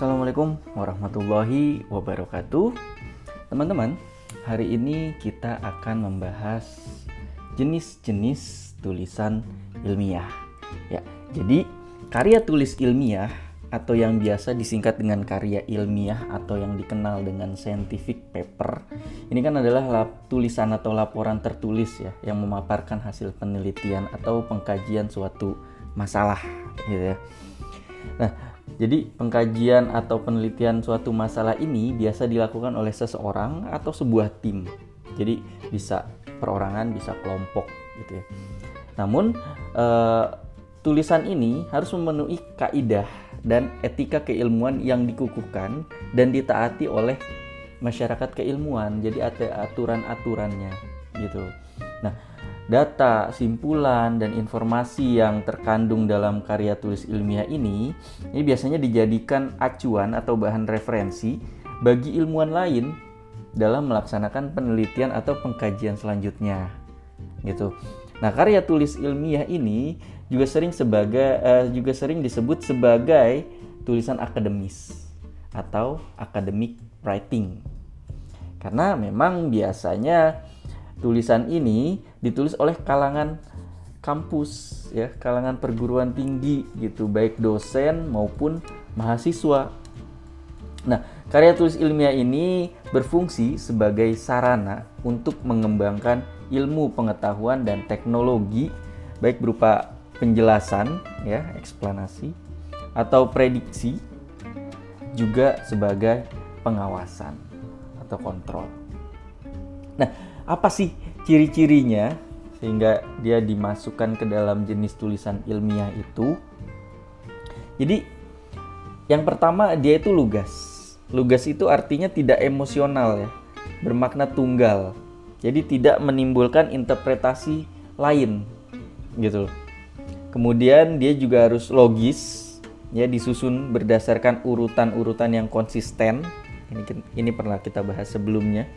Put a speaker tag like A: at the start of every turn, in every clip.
A: Assalamualaikum warahmatullahi wabarakatuh. Teman-teman, hari ini kita akan membahas jenis-jenis tulisan ilmiah. Ya, jadi karya tulis ilmiah atau yang biasa disingkat dengan karya ilmiah atau yang dikenal dengan scientific paper. Ini kan adalah lap, tulisan atau laporan tertulis ya yang memaparkan hasil penelitian atau pengkajian suatu masalah gitu ya. Nah, jadi pengkajian atau penelitian suatu masalah ini biasa dilakukan oleh seseorang atau sebuah tim. Jadi bisa perorangan, bisa kelompok gitu ya. Namun eh, tulisan ini harus memenuhi kaidah dan etika keilmuan yang dikukuhkan dan ditaati oleh masyarakat keilmuan. Jadi ada aturan-aturannya gitu. Nah, data, simpulan, dan informasi yang terkandung dalam karya tulis ilmiah ini, ini biasanya dijadikan acuan atau bahan referensi bagi ilmuwan lain dalam melaksanakan penelitian atau pengkajian selanjutnya. Gitu. Nah, karya tulis ilmiah ini juga sering sebagai uh, juga sering disebut sebagai tulisan akademis atau academic writing. Karena memang biasanya tulisan ini ditulis oleh kalangan kampus ya, kalangan perguruan tinggi gitu, baik dosen maupun mahasiswa. Nah, karya tulis ilmiah ini berfungsi sebagai sarana untuk mengembangkan ilmu pengetahuan dan teknologi baik berupa penjelasan ya, eksplanasi atau prediksi juga sebagai pengawasan atau kontrol. Nah, apa sih ciri-cirinya sehingga dia dimasukkan ke dalam jenis tulisan ilmiah itu? Jadi yang pertama dia itu lugas. Lugas itu artinya tidak emosional ya, bermakna tunggal. Jadi tidak menimbulkan interpretasi lain gitu Kemudian dia juga harus logis ya disusun berdasarkan urutan-urutan yang konsisten. Ini ini pernah kita bahas sebelumnya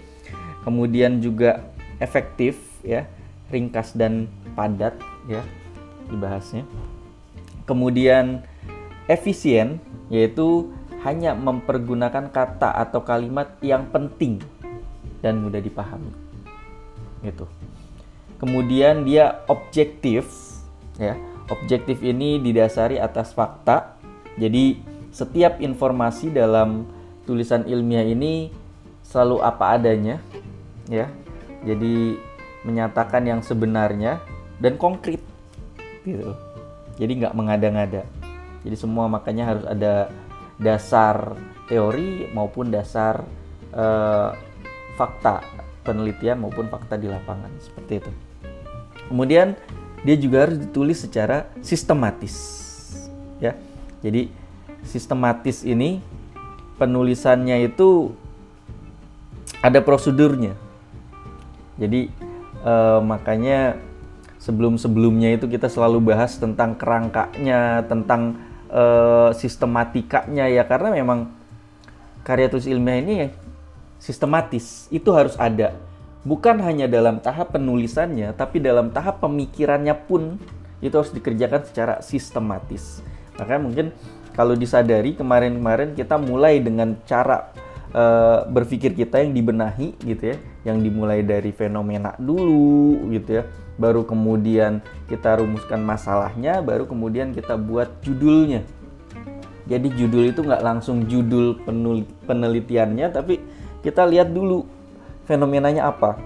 A: kemudian juga efektif ya ringkas dan padat ya dibahasnya. Kemudian efisien yaitu hanya mempergunakan kata atau kalimat yang penting dan mudah dipahami. Gitu. Kemudian dia objektif ya. Objektif ini didasari atas fakta. Jadi setiap informasi dalam tulisan ilmiah ini selalu apa adanya ya. Jadi menyatakan yang sebenarnya dan konkret gitu. Jadi nggak mengada-ngada. Jadi semua makanya harus ada dasar teori maupun dasar uh, fakta penelitian maupun fakta di lapangan seperti itu. Kemudian dia juga harus ditulis secara sistematis ya. Jadi sistematis ini penulisannya itu ada prosedurnya jadi uh, makanya sebelum-sebelumnya itu kita selalu bahas tentang kerangkanya, tentang uh, sistematikanya ya karena memang karya tulis ilmiah ini sistematis itu harus ada. Bukan hanya dalam tahap penulisannya, tapi dalam tahap pemikirannya pun itu harus dikerjakan secara sistematis. Makanya mungkin kalau disadari kemarin-kemarin kita mulai dengan cara uh, berpikir kita yang dibenahi gitu ya yang dimulai dari fenomena dulu gitu ya baru kemudian kita rumuskan masalahnya baru kemudian kita buat judulnya. Jadi judul itu nggak langsung judul penelitiannya tapi kita lihat dulu fenomenanya apa.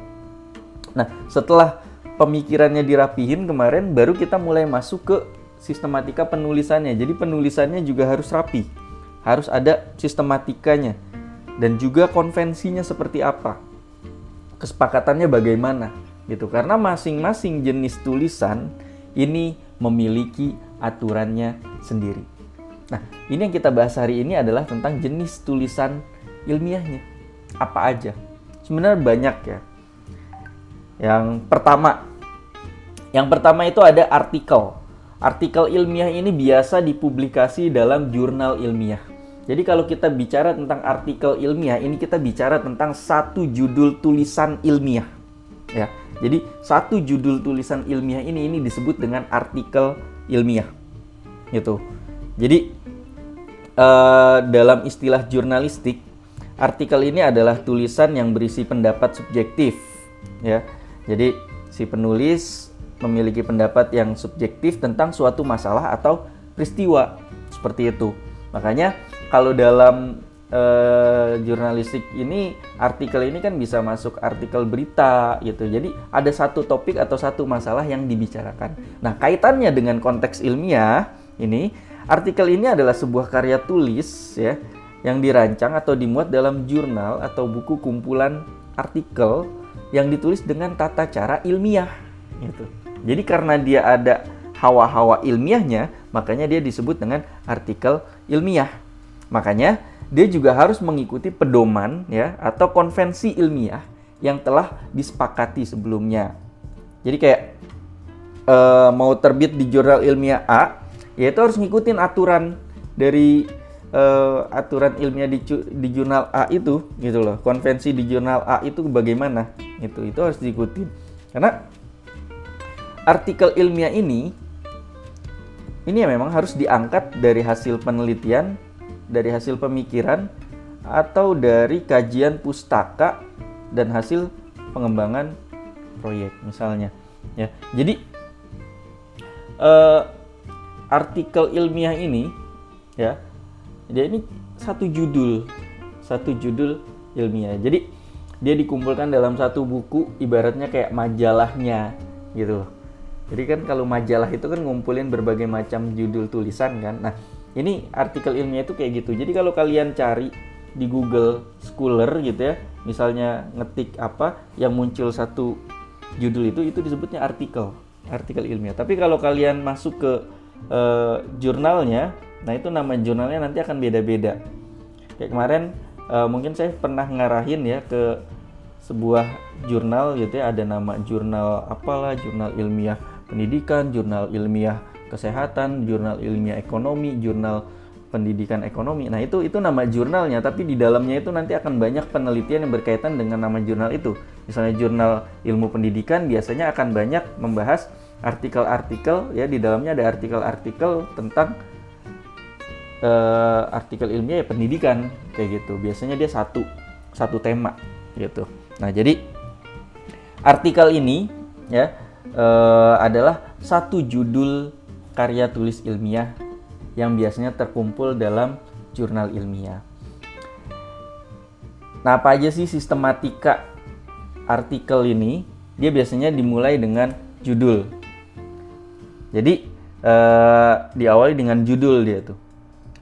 A: Nah setelah pemikirannya dirapihin kemarin baru kita mulai masuk ke sistematika penulisannya. Jadi penulisannya juga harus rapi harus ada sistematikanya dan juga konvensinya seperti apa kesepakatannya bagaimana gitu karena masing-masing jenis tulisan ini memiliki aturannya sendiri. Nah, ini yang kita bahas hari ini adalah tentang jenis tulisan ilmiahnya. Apa aja? Sebenarnya banyak ya. Yang pertama, yang pertama itu ada artikel. Artikel ilmiah ini biasa dipublikasi dalam jurnal ilmiah. Jadi kalau kita bicara tentang artikel ilmiah, ini kita bicara tentang satu judul tulisan ilmiah. Ya. Jadi satu judul tulisan ilmiah ini ini disebut dengan artikel ilmiah. Gitu. Jadi uh, dalam istilah jurnalistik, artikel ini adalah tulisan yang berisi pendapat subjektif, ya. Jadi si penulis memiliki pendapat yang subjektif tentang suatu masalah atau peristiwa seperti itu. Makanya kalau dalam eh, jurnalistik ini artikel ini kan bisa masuk artikel berita gitu. Jadi ada satu topik atau satu masalah yang dibicarakan. Nah, kaitannya dengan konteks ilmiah ini, artikel ini adalah sebuah karya tulis ya yang dirancang atau dimuat dalam jurnal atau buku kumpulan artikel yang ditulis dengan tata cara ilmiah gitu. Jadi karena dia ada hawa-hawa ilmiahnya, makanya dia disebut dengan artikel ilmiah. Makanya dia juga harus mengikuti pedoman ya atau konvensi ilmiah yang telah disepakati sebelumnya. Jadi kayak e, mau terbit di jurnal ilmiah A, ya itu harus ngikutin aturan dari e, aturan ilmiah di, di jurnal A itu gitu loh. Konvensi di jurnal A itu bagaimana? Itu itu harus diikuti. Karena artikel ilmiah ini ini ya memang harus diangkat dari hasil penelitian dari hasil pemikiran atau dari kajian pustaka dan hasil pengembangan proyek misalnya ya. Jadi uh, artikel ilmiah ini ya jadi ini satu judul satu judul ilmiah. Jadi dia dikumpulkan dalam satu buku ibaratnya kayak majalahnya gitu jadi kan kalau majalah itu kan ngumpulin berbagai macam judul tulisan kan. Nah ini artikel ilmiah itu kayak gitu. Jadi kalau kalian cari di Google Scholar gitu ya misalnya ngetik apa yang muncul satu judul itu itu disebutnya artikel artikel ilmiah. Tapi kalau kalian masuk ke uh, jurnalnya nah itu nama jurnalnya nanti akan beda-beda. Kayak kemarin uh, mungkin saya pernah ngarahin ya ke sebuah jurnal gitu ya ada nama jurnal apalah jurnal ilmiah pendidikan jurnal ilmiah kesehatan, jurnal ilmiah ekonomi, jurnal pendidikan ekonomi. Nah, itu itu nama jurnalnya, tapi di dalamnya itu nanti akan banyak penelitian yang berkaitan dengan nama jurnal itu. Misalnya jurnal ilmu pendidikan biasanya akan banyak membahas artikel-artikel ya di dalamnya ada artikel-artikel tentang uh, artikel ilmiah ya pendidikan kayak gitu. Biasanya dia satu satu tema gitu. Nah, jadi artikel ini ya uh, adalah satu judul karya tulis ilmiah yang biasanya terkumpul dalam jurnal ilmiah. Nah, apa aja sih sistematika artikel ini? Dia biasanya dimulai dengan judul. Jadi, eh, diawali dengan judul dia tuh.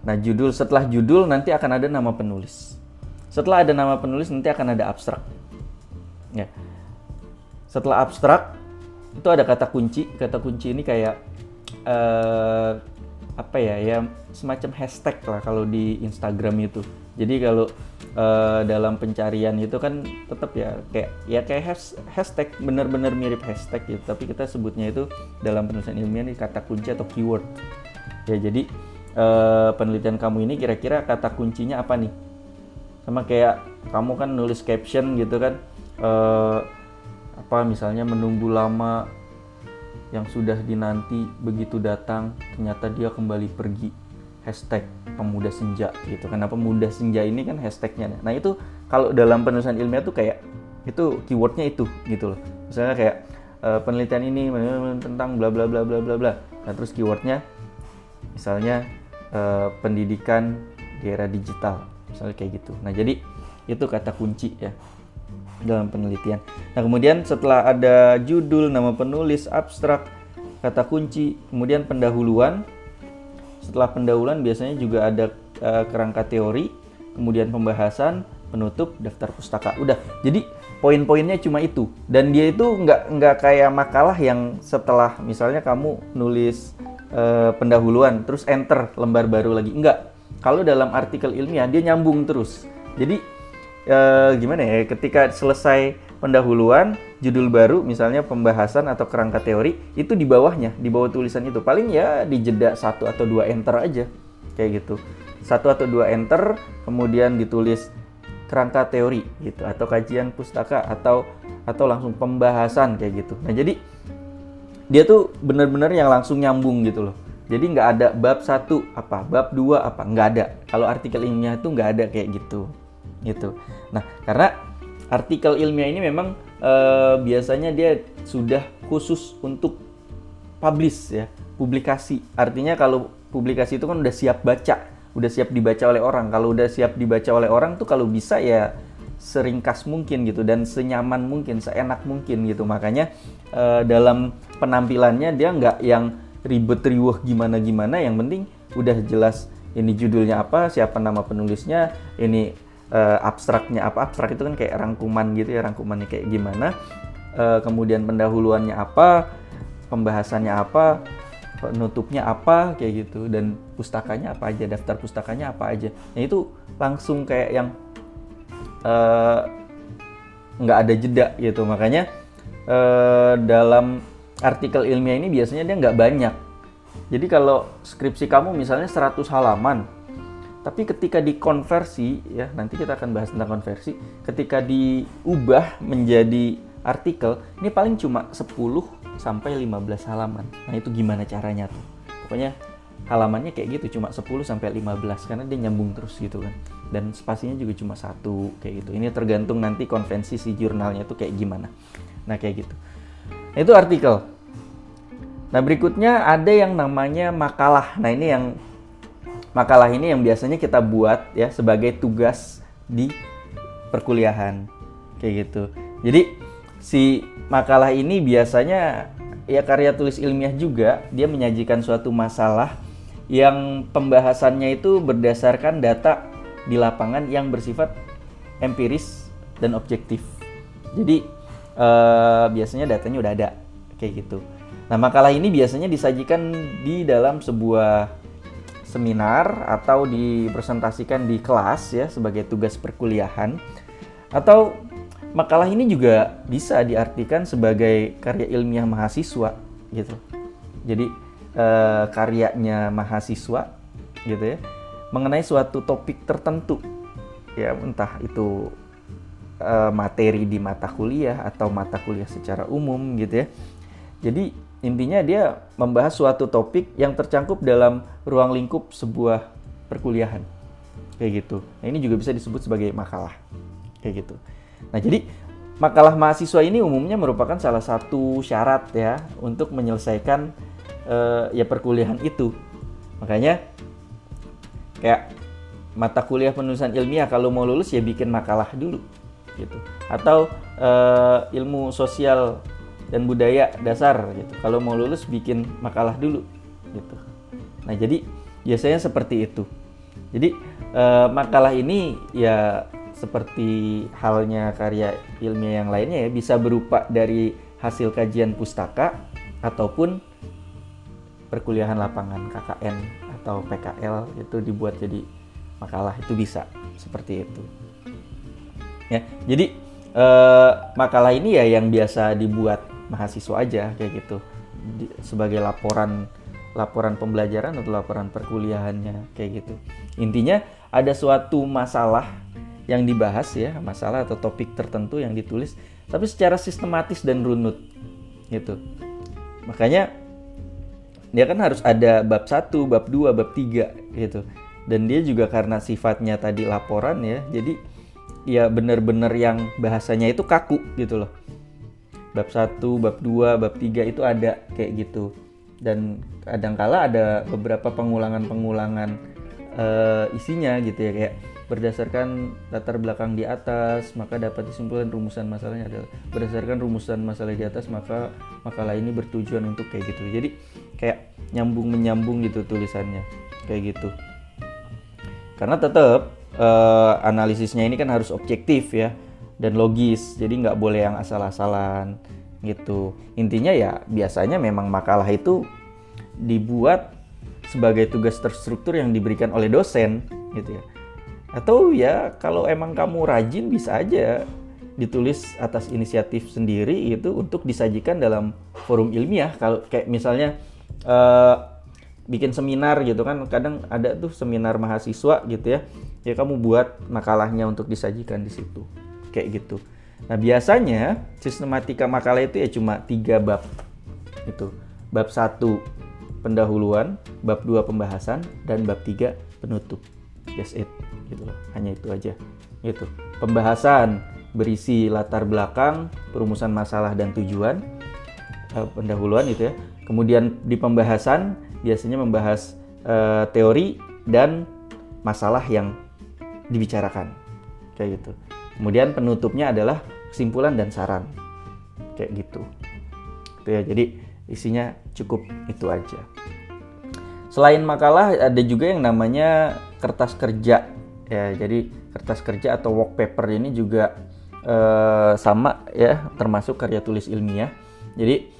A: Nah, judul setelah judul nanti akan ada nama penulis. Setelah ada nama penulis nanti akan ada abstrak. Ya. Setelah abstrak itu ada kata kunci. Kata kunci ini kayak uh, apa ya ya semacam hashtag lah kalau di Instagram itu. Jadi kalau uh, dalam pencarian itu kan tetap ya kayak ya kayak hashtag benar-benar mirip hashtag gitu, tapi kita sebutnya itu dalam penulisan ilmiah ini kata kunci atau keyword. Ya jadi uh, penelitian kamu ini kira-kira kata kuncinya apa nih? Sama kayak kamu kan nulis caption gitu kan, uh, apa misalnya menunggu lama yang sudah dinanti begitu datang ternyata dia kembali pergi. Hashtag pemuda senja gitu kenapa pemuda senja ini kan hashtagnya. Nah itu kalau dalam penulisan ilmiah tuh kayak itu keywordnya itu gitu loh. Misalnya kayak uh, penelitian ini tentang bla bla bla bla bla bla. Nah terus keywordnya misalnya uh, pendidikan di era digital. Misalnya kayak gitu. Nah jadi itu kata kunci ya dalam penelitian. Nah, kemudian setelah ada judul, nama penulis, abstrak, kata kunci, kemudian pendahuluan. Setelah pendahuluan biasanya juga ada uh, kerangka teori, kemudian pembahasan, penutup, daftar pustaka. Udah. Jadi poin-poinnya cuma itu. Dan dia itu nggak nggak kayak makalah yang setelah misalnya kamu nulis uh, pendahuluan, terus enter lembar baru lagi. Enggak. Kalau dalam artikel ilmiah dia nyambung terus. Jadi uh, gimana ya ketika selesai pendahuluan judul baru misalnya pembahasan atau kerangka teori itu di bawahnya di bawah tulisan itu. Paling ya di jeda satu atau dua enter aja kayak gitu. Satu atau dua enter kemudian ditulis kerangka teori gitu atau kajian pustaka atau atau langsung pembahasan kayak gitu. Nah jadi dia tuh benar-benar yang langsung nyambung gitu loh. Jadi nggak ada bab satu apa, bab dua apa, nggak ada. Kalau artikel ilmiah itu nggak ada kayak gitu, gitu. Nah, karena artikel ilmiah ini memang eh, biasanya dia sudah khusus untuk publish ya, publikasi. Artinya kalau publikasi itu kan udah siap baca, udah siap dibaca oleh orang. Kalau udah siap dibaca oleh orang tuh kalau bisa ya seringkas mungkin gitu dan senyaman mungkin, seenak mungkin gitu. Makanya eh, dalam penampilannya dia nggak yang ribet riuh gimana gimana yang penting udah jelas ini judulnya apa siapa nama penulisnya ini uh, abstraknya apa abstrak itu kan kayak rangkuman gitu ya rangkumannya kayak gimana uh, kemudian pendahuluannya apa pembahasannya apa penutupnya apa kayak gitu. Dan pustakanya apa aja daftar pustakanya apa aja. Nah itu langsung kayak yang uh, nggak ada jeda gitu. Makanya uh, dalam artikel ilmiah ini biasanya dia nggak banyak. Jadi kalau skripsi kamu misalnya 100 halaman, tapi ketika dikonversi, ya nanti kita akan bahas tentang konversi, ketika diubah menjadi artikel, ini paling cuma 10 sampai 15 halaman. Nah itu gimana caranya tuh? Pokoknya halamannya kayak gitu, cuma 10 sampai 15, karena dia nyambung terus gitu kan. Dan spasinya juga cuma satu, kayak gitu. Ini tergantung nanti konvensi si jurnalnya tuh kayak gimana. Nah kayak gitu. Nah, itu artikel. Nah, berikutnya ada yang namanya makalah. Nah, ini yang makalah ini yang biasanya kita buat ya sebagai tugas di perkuliahan. Kayak gitu. Jadi si makalah ini biasanya ya karya tulis ilmiah juga, dia menyajikan suatu masalah yang pembahasannya itu berdasarkan data di lapangan yang bersifat empiris dan objektif. Jadi uh, biasanya datanya udah ada kayak gitu. Nah, makalah ini biasanya disajikan di dalam sebuah seminar atau dipresentasikan di kelas ya sebagai tugas perkuliahan atau makalah ini juga bisa diartikan sebagai karya ilmiah mahasiswa gitu. Jadi uh, karyanya mahasiswa gitu ya mengenai suatu topik tertentu ya entah itu uh, materi di mata kuliah atau mata kuliah secara umum gitu ya. Jadi intinya dia membahas suatu topik yang tercangkup dalam ruang lingkup sebuah perkuliahan. Kayak gitu. Nah, ini juga bisa disebut sebagai makalah. Kayak gitu. Nah, jadi makalah mahasiswa ini umumnya merupakan salah satu syarat ya untuk menyelesaikan uh, ya perkuliahan itu. Makanya kayak mata kuliah penulisan ilmiah kalau mau lulus ya bikin makalah dulu gitu atau uh, ilmu sosial dan budaya dasar gitu. Kalau mau lulus bikin makalah dulu gitu. Nah jadi biasanya seperti itu. Jadi uh, makalah ini ya seperti halnya karya ilmiah yang lainnya ya bisa berupa dari hasil kajian pustaka ataupun perkuliahan lapangan KKN atau PKL itu dibuat jadi makalah. Itu bisa seperti itu. Ya jadi eh, makalah ini ya yang biasa dibuat mahasiswa aja kayak gitu. Di, sebagai laporan laporan pembelajaran atau laporan perkuliahannya kayak gitu. Intinya ada suatu masalah yang dibahas ya masalah atau topik tertentu yang ditulis tapi secara sistematis dan runut gitu. Makanya dia kan harus ada bab 1, bab 2, bab 3 gitu. Dan dia juga karena sifatnya tadi laporan ya, jadi ya bener-bener yang bahasanya itu kaku gitu loh bab 1, bab 2, bab 3 itu ada kayak gitu. Dan kadangkala ada beberapa pengulangan-pengulangan uh, isinya gitu ya kayak berdasarkan latar belakang di atas maka dapat disimpulkan rumusan masalahnya adalah berdasarkan rumusan masalah di atas maka makalah ini bertujuan untuk kayak gitu. Jadi kayak nyambung menyambung gitu tulisannya kayak gitu. Karena tetap uh, analisisnya ini kan harus objektif ya dan logis. Jadi nggak boleh yang asal-asalan gitu. Intinya ya biasanya memang makalah itu dibuat sebagai tugas terstruktur yang diberikan oleh dosen gitu ya. Atau ya kalau emang kamu rajin bisa aja ditulis atas inisiatif sendiri itu untuk disajikan dalam forum ilmiah. Kalau kayak misalnya uh, bikin seminar gitu kan. Kadang ada tuh seminar mahasiswa gitu ya. Ya kamu buat makalahnya untuk disajikan di situ kayak gitu nah biasanya sistematika makalah itu ya cuma tiga bab itu bab satu pendahuluan, bab 2 pembahasan, dan bab 3 penutup. Just it, gitu loh. Hanya itu aja. Gitu. Pembahasan berisi latar belakang, perumusan masalah dan tujuan, uh, pendahuluan itu ya. Kemudian di pembahasan biasanya membahas uh, teori dan masalah yang dibicarakan. Kayak gitu. Kemudian penutupnya adalah kesimpulan dan saran. Kayak gitu. Itu ya. Jadi isinya cukup itu aja. Selain makalah ada juga yang namanya kertas kerja ya. Jadi kertas kerja atau work paper ini juga eh, sama ya, termasuk karya tulis ilmiah. Jadi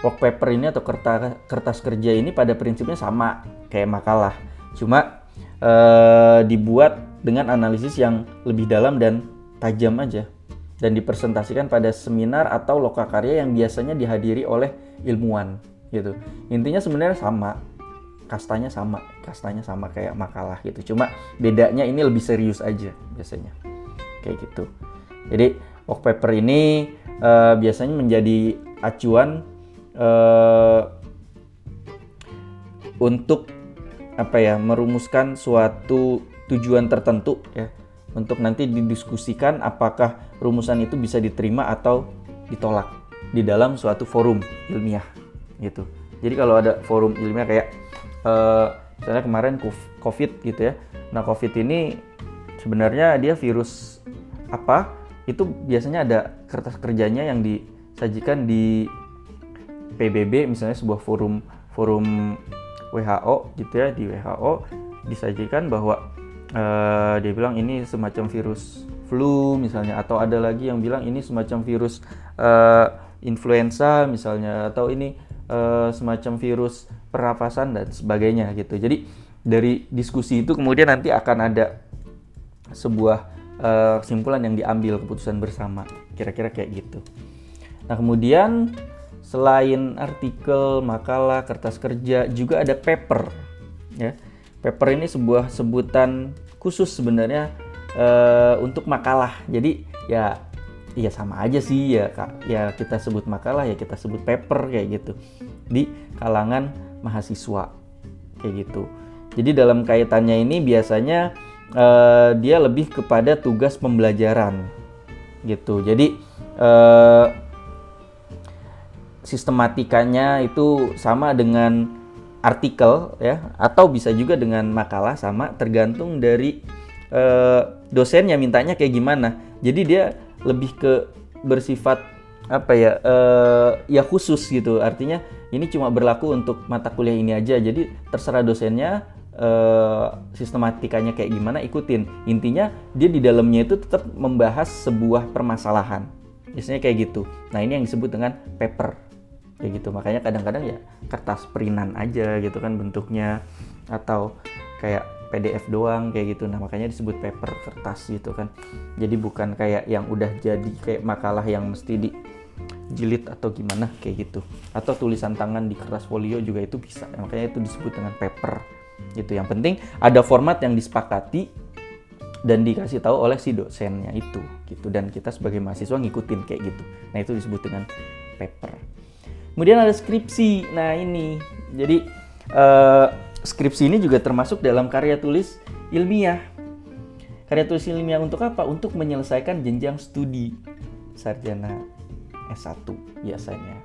A: work paper ini atau kertas kertas kerja ini pada prinsipnya sama kayak makalah. Cuma eh, dibuat dengan analisis yang lebih dalam dan tajam aja dan dipresentasikan pada seminar atau lokakarya yang biasanya dihadiri oleh ilmuwan gitu. Intinya sebenarnya sama, kastanya sama, kastanya sama kayak makalah gitu. Cuma bedanya ini lebih serius aja biasanya. Kayak gitu. Jadi work paper ini uh, biasanya menjadi acuan uh, untuk apa ya merumuskan suatu tujuan tertentu ya untuk nanti didiskusikan apakah rumusan itu bisa diterima atau ditolak di dalam suatu forum ilmiah gitu. Jadi kalau ada forum ilmiah kayak uh, misalnya kemarin COVID gitu ya. Nah COVID ini sebenarnya dia virus apa? Itu biasanya ada kertas kerjanya yang disajikan di PBB misalnya sebuah forum forum WHO gitu ya di WHO disajikan bahwa uh, dia bilang ini semacam virus flu misalnya atau ada lagi yang bilang ini semacam virus uh, influenza misalnya atau ini uh, semacam virus pernapasan dan sebagainya gitu. Jadi dari diskusi itu kemudian nanti akan ada sebuah uh, kesimpulan yang diambil keputusan bersama. Kira-kira kayak gitu. Nah, kemudian selain artikel, makalah, kertas kerja juga ada paper ya paper ini sebuah sebutan khusus sebenarnya uh, untuk makalah. Jadi ya ya sama aja sih ya ya kita sebut makalah ya kita sebut paper kayak gitu di kalangan mahasiswa kayak gitu. Jadi dalam kaitannya ini biasanya uh, dia lebih kepada tugas pembelajaran gitu. Jadi uh, sistematikanya itu sama dengan artikel ya atau bisa juga dengan makalah sama tergantung dari uh, dosennya mintanya kayak gimana. Jadi dia lebih ke bersifat apa ya uh, ya khusus gitu. Artinya ini cuma berlaku untuk mata kuliah ini aja. Jadi terserah dosennya uh, sistematikanya kayak gimana ikutin. Intinya dia di dalamnya itu tetap membahas sebuah permasalahan. Biasanya kayak gitu. Nah, ini yang disebut dengan paper kayak gitu. Makanya kadang-kadang ya kertas perinan aja gitu kan bentuknya. Atau kayak PDF doang kayak gitu. Nah makanya disebut paper kertas gitu kan. Jadi bukan kayak yang udah jadi kayak makalah yang mesti di jilid atau gimana kayak gitu. Atau tulisan tangan di kertas folio juga itu bisa. Makanya itu disebut dengan paper gitu. Yang penting ada format yang disepakati dan dikasih tahu oleh si dosennya itu gitu. Dan kita sebagai mahasiswa ngikutin kayak gitu. Nah itu disebut dengan paper Kemudian ada skripsi. Nah ini, jadi uh, skripsi ini juga termasuk dalam karya tulis ilmiah. Karya tulis ilmiah untuk apa? Untuk menyelesaikan jenjang studi sarjana S1 biasanya.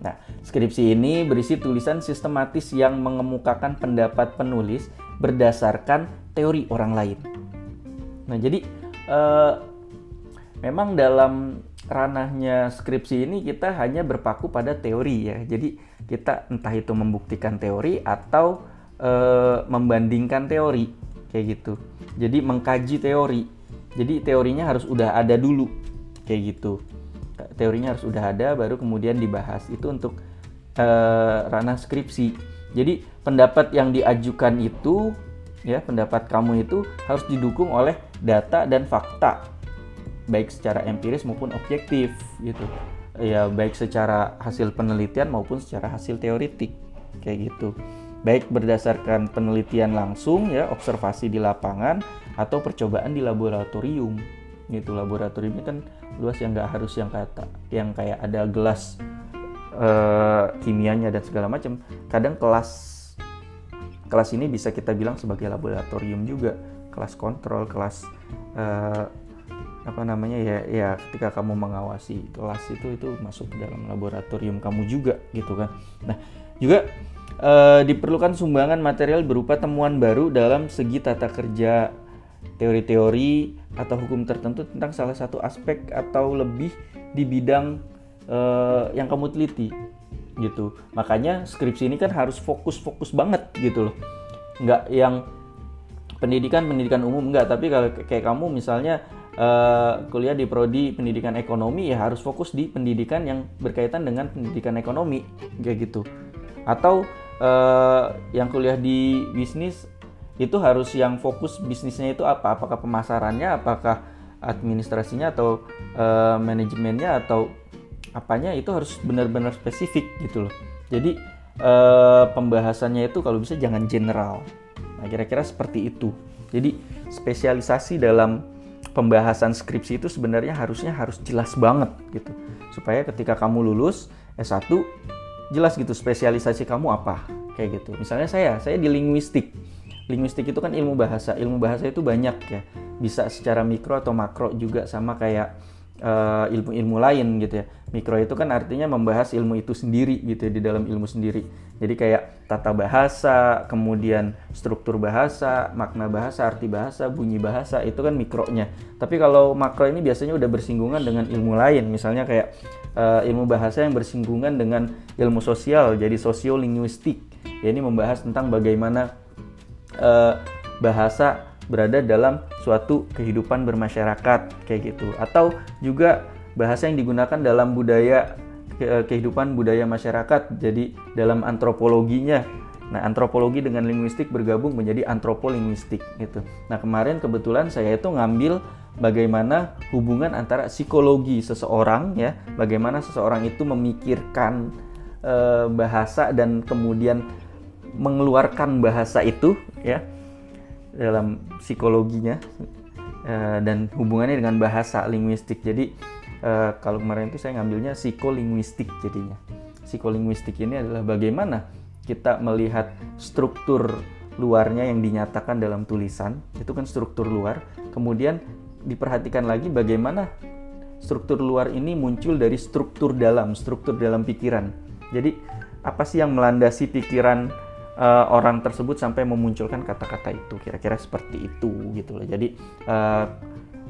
A: Nah, skripsi ini berisi tulisan sistematis yang mengemukakan pendapat penulis berdasarkan teori orang lain. Nah, jadi uh, memang dalam ranahnya skripsi ini kita hanya berpaku pada teori ya. Jadi kita entah itu membuktikan teori atau e, membandingkan teori kayak gitu. Jadi mengkaji teori. Jadi teorinya harus udah ada dulu kayak gitu. Teorinya harus udah ada baru kemudian dibahas. Itu untuk e, ranah skripsi. Jadi pendapat yang diajukan itu ya pendapat kamu itu harus didukung oleh data dan fakta baik secara empiris maupun objektif gitu. Ya baik secara hasil penelitian maupun secara hasil teoritik kayak gitu. Baik berdasarkan penelitian langsung ya observasi di lapangan atau percobaan di laboratorium gitu. Laboratorium ini kan luas yang nggak harus yang kata yang kayak ada gelas uh, kimianya dan segala macam. Kadang kelas kelas ini bisa kita bilang sebagai laboratorium juga. Kelas kontrol kelas uh, apa namanya ya ya ketika kamu mengawasi kelas itu itu masuk ke dalam laboratorium kamu juga gitu kan. Nah juga uh, diperlukan sumbangan material berupa temuan baru dalam segi tata kerja teori-teori atau hukum tertentu tentang salah satu aspek atau lebih di bidang uh, yang kamu teliti gitu. Makanya skripsi ini kan harus fokus-fokus banget gitu loh. Nggak yang pendidikan pendidikan umum enggak tapi kalau kayak kamu misalnya uh, kuliah di prodi pendidikan ekonomi ya harus fokus di pendidikan yang berkaitan dengan pendidikan ekonomi kayak gitu. Atau uh, yang kuliah di bisnis itu harus yang fokus bisnisnya itu apa? Apakah pemasarannya apakah administrasinya atau uh, manajemennya atau apanya itu harus benar-benar spesifik gitu loh. Jadi uh, pembahasannya itu kalau bisa jangan general. Nah, kira-kira seperti itu. Jadi, spesialisasi dalam pembahasan skripsi itu sebenarnya harusnya harus jelas banget gitu. Supaya ketika kamu lulus S1 jelas gitu spesialisasi kamu apa kayak gitu. Misalnya saya, saya di linguistik. Linguistik itu kan ilmu bahasa. Ilmu bahasa itu banyak ya. Bisa secara mikro atau makro juga sama kayak ilmu-ilmu uh, lain gitu ya. Mikro itu kan artinya membahas ilmu itu sendiri gitu ya, di dalam ilmu sendiri. Jadi kayak tata bahasa, kemudian struktur bahasa, makna bahasa, arti bahasa, bunyi bahasa itu kan mikronya. Tapi kalau makro ini biasanya udah bersinggungan dengan ilmu lain, misalnya kayak uh, ilmu bahasa yang bersinggungan dengan ilmu sosial, jadi sosiolinguistik. Ya ini membahas tentang bagaimana uh, bahasa berada dalam suatu kehidupan bermasyarakat kayak gitu. Atau juga bahasa yang digunakan dalam budaya kehidupan budaya masyarakat jadi dalam antropologinya. Nah antropologi dengan linguistik bergabung menjadi antropolinguistik gitu. Nah kemarin kebetulan saya itu ngambil bagaimana hubungan antara psikologi seseorang ya bagaimana seseorang itu memikirkan e, bahasa dan kemudian mengeluarkan bahasa itu ya dalam psikologinya uh, dan hubungannya dengan bahasa linguistik. Jadi uh, kalau kemarin itu saya ngambilnya psikolinguistik jadinya. Psikolinguistik ini adalah bagaimana kita melihat struktur luarnya yang dinyatakan dalam tulisan, itu kan struktur luar. Kemudian diperhatikan lagi bagaimana struktur luar ini muncul dari struktur dalam, struktur dalam pikiran. Jadi apa sih yang melandasi pikiran uh, orang tersebut sampai memunculkan kata-kata itu kira-kira seperti itu gitu loh. Jadi uh,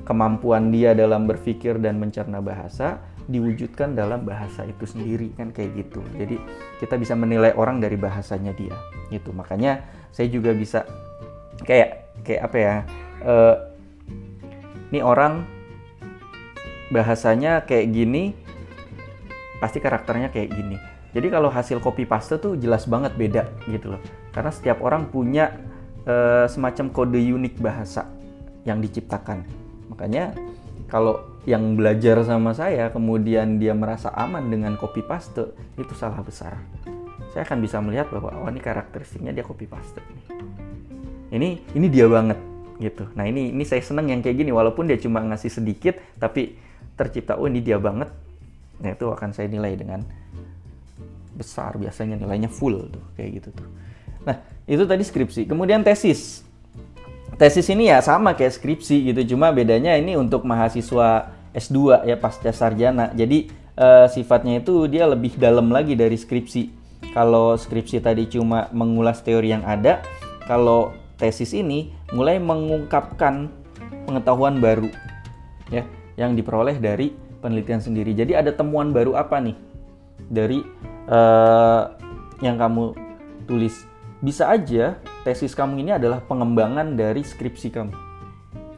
A: kemampuan dia dalam berpikir dan mencerna bahasa diwujudkan dalam bahasa itu sendiri kan kayak gitu. Jadi kita bisa menilai orang dari bahasanya dia gitu. Makanya saya juga bisa kayak kayak apa ya uh, ini orang bahasanya kayak gini pasti karakternya kayak gini jadi kalau hasil copy paste tuh jelas banget beda gitu loh. Karena setiap orang punya e, semacam kode unik bahasa yang diciptakan. Makanya kalau yang belajar sama saya kemudian dia merasa aman dengan copy paste itu salah besar. Saya akan bisa melihat bahwa oh ini karakteristiknya dia copy paste Ini ini dia banget gitu. Nah ini ini saya seneng yang kayak gini walaupun dia cuma ngasih sedikit tapi tercipta oh ini dia banget. Nah itu akan saya nilai dengan besar biasanya nilainya full tuh kayak gitu tuh. Nah, itu tadi skripsi. Kemudian tesis. Tesis ini ya sama kayak skripsi gitu, cuma bedanya ini untuk mahasiswa S2 ya pasca sarjana. Jadi uh, sifatnya itu dia lebih dalam lagi dari skripsi. Kalau skripsi tadi cuma mengulas teori yang ada, kalau tesis ini mulai mengungkapkan pengetahuan baru ya yang diperoleh dari penelitian sendiri. Jadi ada temuan baru apa nih dari uh, yang kamu tulis. Bisa aja tesis kamu ini adalah pengembangan dari skripsi kamu.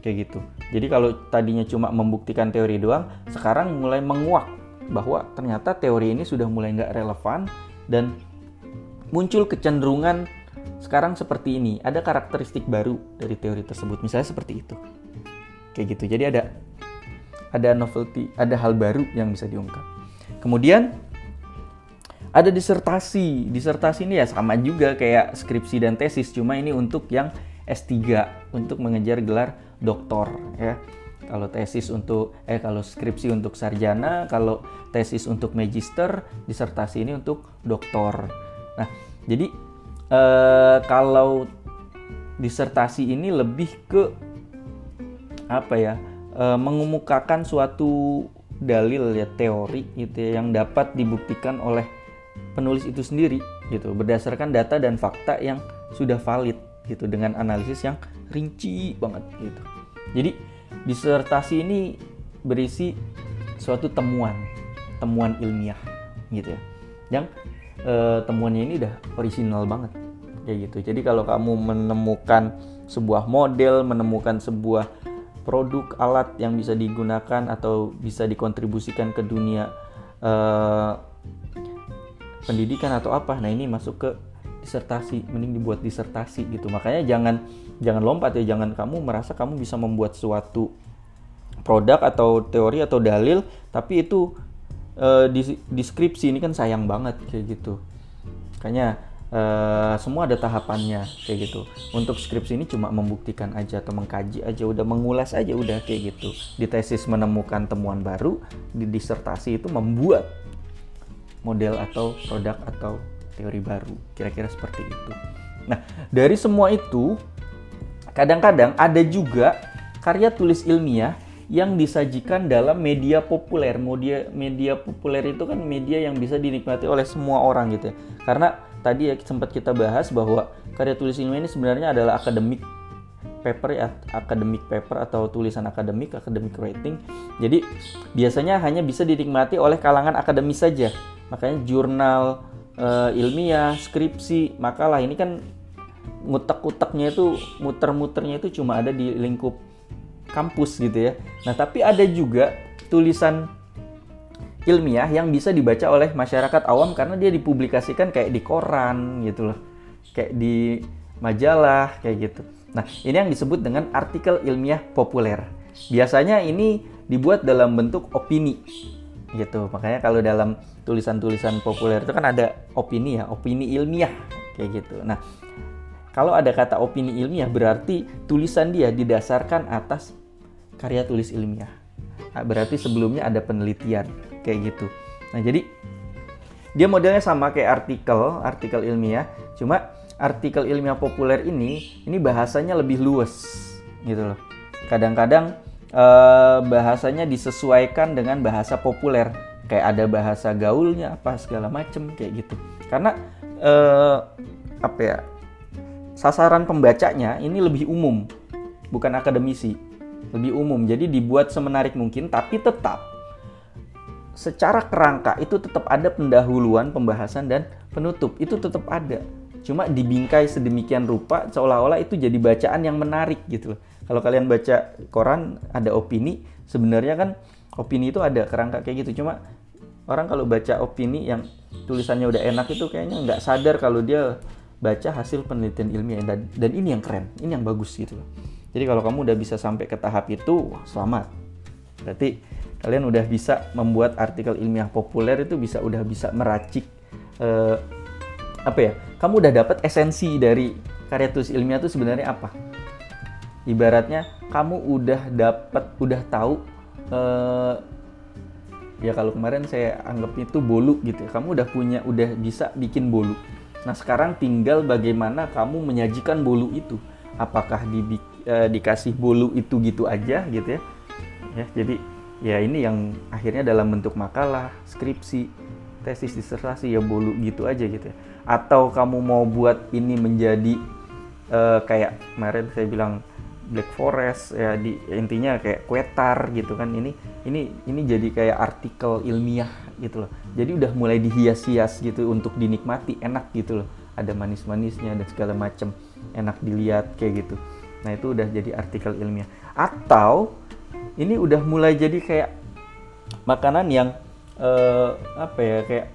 A: Kayak gitu. Jadi kalau tadinya cuma membuktikan teori doang, sekarang mulai menguak bahwa ternyata teori ini sudah mulai nggak relevan dan muncul kecenderungan sekarang seperti ini. Ada karakteristik baru dari teori tersebut. Misalnya seperti itu. Kayak gitu. Jadi ada ada novelty, ada hal baru yang bisa diungkap. Kemudian ada disertasi. Disertasi ini ya sama juga kayak skripsi dan tesis, cuma ini untuk yang S3 untuk mengejar gelar doktor ya. Kalau tesis untuk eh kalau skripsi untuk sarjana, kalau tesis untuk magister, disertasi ini untuk doktor. Nah, jadi uh, kalau disertasi ini lebih ke apa ya uh, mengemukakan suatu dalil ya teori gitu ya, yang dapat dibuktikan oleh penulis itu sendiri gitu berdasarkan data dan fakta yang sudah valid gitu dengan analisis yang rinci banget gitu. Jadi disertasi ini berisi suatu temuan, temuan ilmiah gitu ya. Yang e, temuannya ini udah original banget kayak gitu. Jadi kalau kamu menemukan sebuah model, menemukan sebuah produk alat yang bisa digunakan atau bisa dikontribusikan ke dunia e, pendidikan atau apa, nah ini masuk ke disertasi mending dibuat disertasi gitu. Makanya jangan jangan lompat ya. Jangan kamu merasa kamu bisa membuat suatu produk atau teori atau dalil tapi itu e, di deskripsi ini kan sayang banget kayak gitu. Makanya e, semua ada tahapannya kayak gitu. Untuk skripsi ini cuma membuktikan aja atau mengkaji aja. Udah mengulas aja udah kayak gitu. Di tesis menemukan temuan baru di disertasi itu membuat model atau produk atau teori baru kira-kira seperti itu nah dari semua itu kadang-kadang ada juga karya tulis ilmiah yang disajikan dalam media populer. Media media populer itu kan media yang bisa dinikmati oleh semua orang gitu ya. Karena tadi ya sempat kita bahas bahwa karya tulis ilmiah ini sebenarnya adalah akademik paper ya, akademik paper atau tulisan akademik, akademik writing. Jadi biasanya hanya bisa dinikmati oleh kalangan akademis saja. Makanya jurnal, uh, ilmiah, skripsi, makalah ini kan ngutek-uteknya itu muter-muternya itu cuma ada di lingkup kampus gitu ya. Nah, tapi ada juga tulisan ilmiah yang bisa dibaca oleh masyarakat awam karena dia dipublikasikan kayak di koran gitu loh. Kayak di majalah kayak gitu. Nah, ini yang disebut dengan artikel ilmiah populer. Biasanya ini dibuat dalam bentuk opini gitu. Makanya kalau dalam tulisan-tulisan populer itu kan ada opini ya, opini ilmiah kayak gitu. Nah, kalau ada kata opini ilmiah berarti tulisan dia didasarkan atas karya tulis ilmiah. Nah, berarti sebelumnya ada penelitian kayak gitu. Nah, jadi dia modelnya sama kayak artikel, artikel ilmiah, cuma artikel ilmiah populer ini ini bahasanya lebih luas gitu loh. Kadang-kadang eh, bahasanya disesuaikan dengan bahasa populer. Kayak ada bahasa gaulnya apa segala macem kayak gitu. Karena eh, apa ya sasaran pembacanya ini lebih umum bukan akademisi. Lebih umum jadi dibuat semenarik mungkin tapi tetap secara kerangka itu tetap ada pendahuluan pembahasan dan penutup. Itu tetap ada cuma dibingkai sedemikian rupa seolah-olah itu jadi bacaan yang menarik gitu kalau kalian baca koran ada opini sebenarnya kan opini itu ada kerangka kayak gitu. Cuma orang kalau baca opini yang tulisannya udah enak itu kayaknya nggak sadar kalau dia baca hasil penelitian ilmiah. Dan, dan ini yang keren ini yang bagus gitu loh. Jadi kalau kamu udah bisa sampai ke tahap itu wah selamat. Berarti kalian udah bisa membuat artikel ilmiah populer itu bisa udah bisa meracik eh, apa ya kamu udah dapat esensi dari karya tulis ilmiah itu sebenarnya apa ibaratnya kamu udah dapat udah tahu eh, ya kalau kemarin saya anggap itu bolu gitu ya. Kamu udah punya, udah bisa bikin bolu. Nah sekarang tinggal bagaimana kamu menyajikan bolu itu. Apakah di, eh, dikasih bolu itu gitu aja gitu ya? Ya jadi ya ini yang akhirnya dalam bentuk makalah, skripsi, tesis disertasi ya bolu gitu aja gitu ya. Atau kamu mau buat ini menjadi eh, kayak kemarin saya bilang Black Forest ya di intinya kayak kuetar gitu kan. Ini ini ini jadi kayak artikel ilmiah gitu loh. Jadi udah mulai dihias-hias gitu untuk dinikmati enak gitu loh. Ada manis-manisnya dan segala macam enak dilihat kayak gitu. Nah itu udah jadi artikel ilmiah. Atau ini udah mulai jadi kayak makanan yang uh, apa ya kayak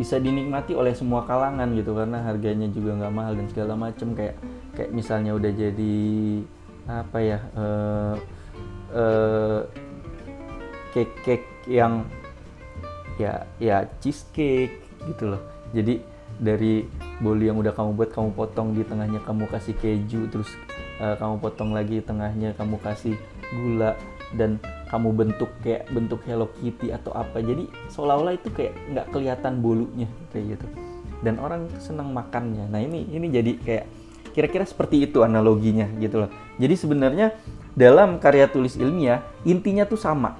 A: bisa dinikmati oleh semua kalangan gitu karena harganya juga nggak mahal dan segala macam kayak kayak misalnya udah jadi apa ya uh, uh, cake cake yang ya ya cheesecake gitu loh. Jadi dari bolu yang udah kamu buat kamu potong di tengahnya kamu kasih keju terus uh, kamu potong lagi tengahnya kamu kasih gula dan kamu bentuk kayak bentuk Hello Kitty atau apa jadi seolah-olah itu kayak nggak kelihatan bolunya kayak gitu dan orang senang makannya. Nah ini ini jadi kayak kira-kira seperti itu analoginya gitu loh. Jadi sebenarnya dalam karya tulis ilmiah intinya tuh sama.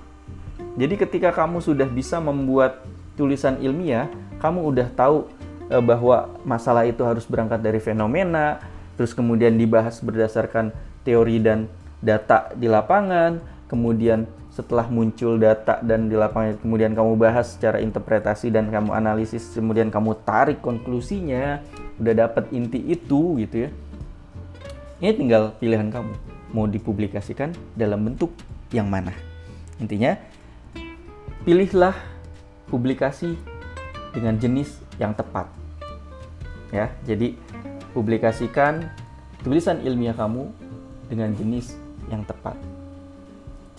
A: Jadi ketika kamu sudah bisa membuat tulisan ilmiah, kamu udah tahu e, bahwa masalah itu harus berangkat dari fenomena, terus kemudian dibahas berdasarkan teori dan data di lapangan, kemudian setelah muncul data dan di lapangan kemudian kamu bahas secara interpretasi dan kamu analisis kemudian kamu tarik konklusinya udah dapat inti itu gitu ya. Ini tinggal pilihan kamu. Mau dipublikasikan dalam bentuk yang mana. Intinya pilihlah publikasi dengan jenis yang tepat. Ya jadi publikasikan tulisan ilmiah kamu dengan jenis yang tepat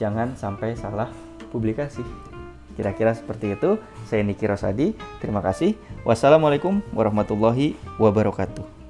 A: jangan sampai salah publikasi. Kira-kira seperti itu. Saya Niki Rosadi. Terima kasih. Wassalamualaikum warahmatullahi wabarakatuh.